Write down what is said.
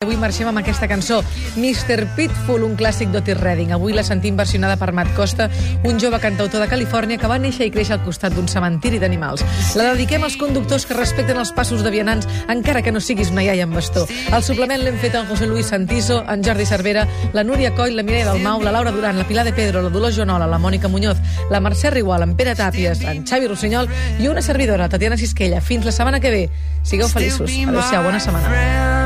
Avui marxem amb aquesta cançó, Mr. Pitful, un clàssic d'Otis Redding. Avui la sentim versionada per Matt Costa, un jove cantautor de Califòrnia que va néixer i créixer al costat d'un cementiri d'animals. La dediquem als conductors que respecten els passos de vianants, encara que no siguis una iaia amb bastó. El suplement l'hem fet en José Luis Santiso, en Jordi Cervera, la Núria Coll, la Mireia Dalmau, la Laura Duran, la Pilar de Pedro, la Dolors Jonola, la Mònica Muñoz, la Mercè Rigual, en Pere Tàpies, en Xavi Rossinyol i una servidora, Tatiana Sisquella. Fins la setmana que ve. Sigueu feliços. Adéu-siau, bona setmana.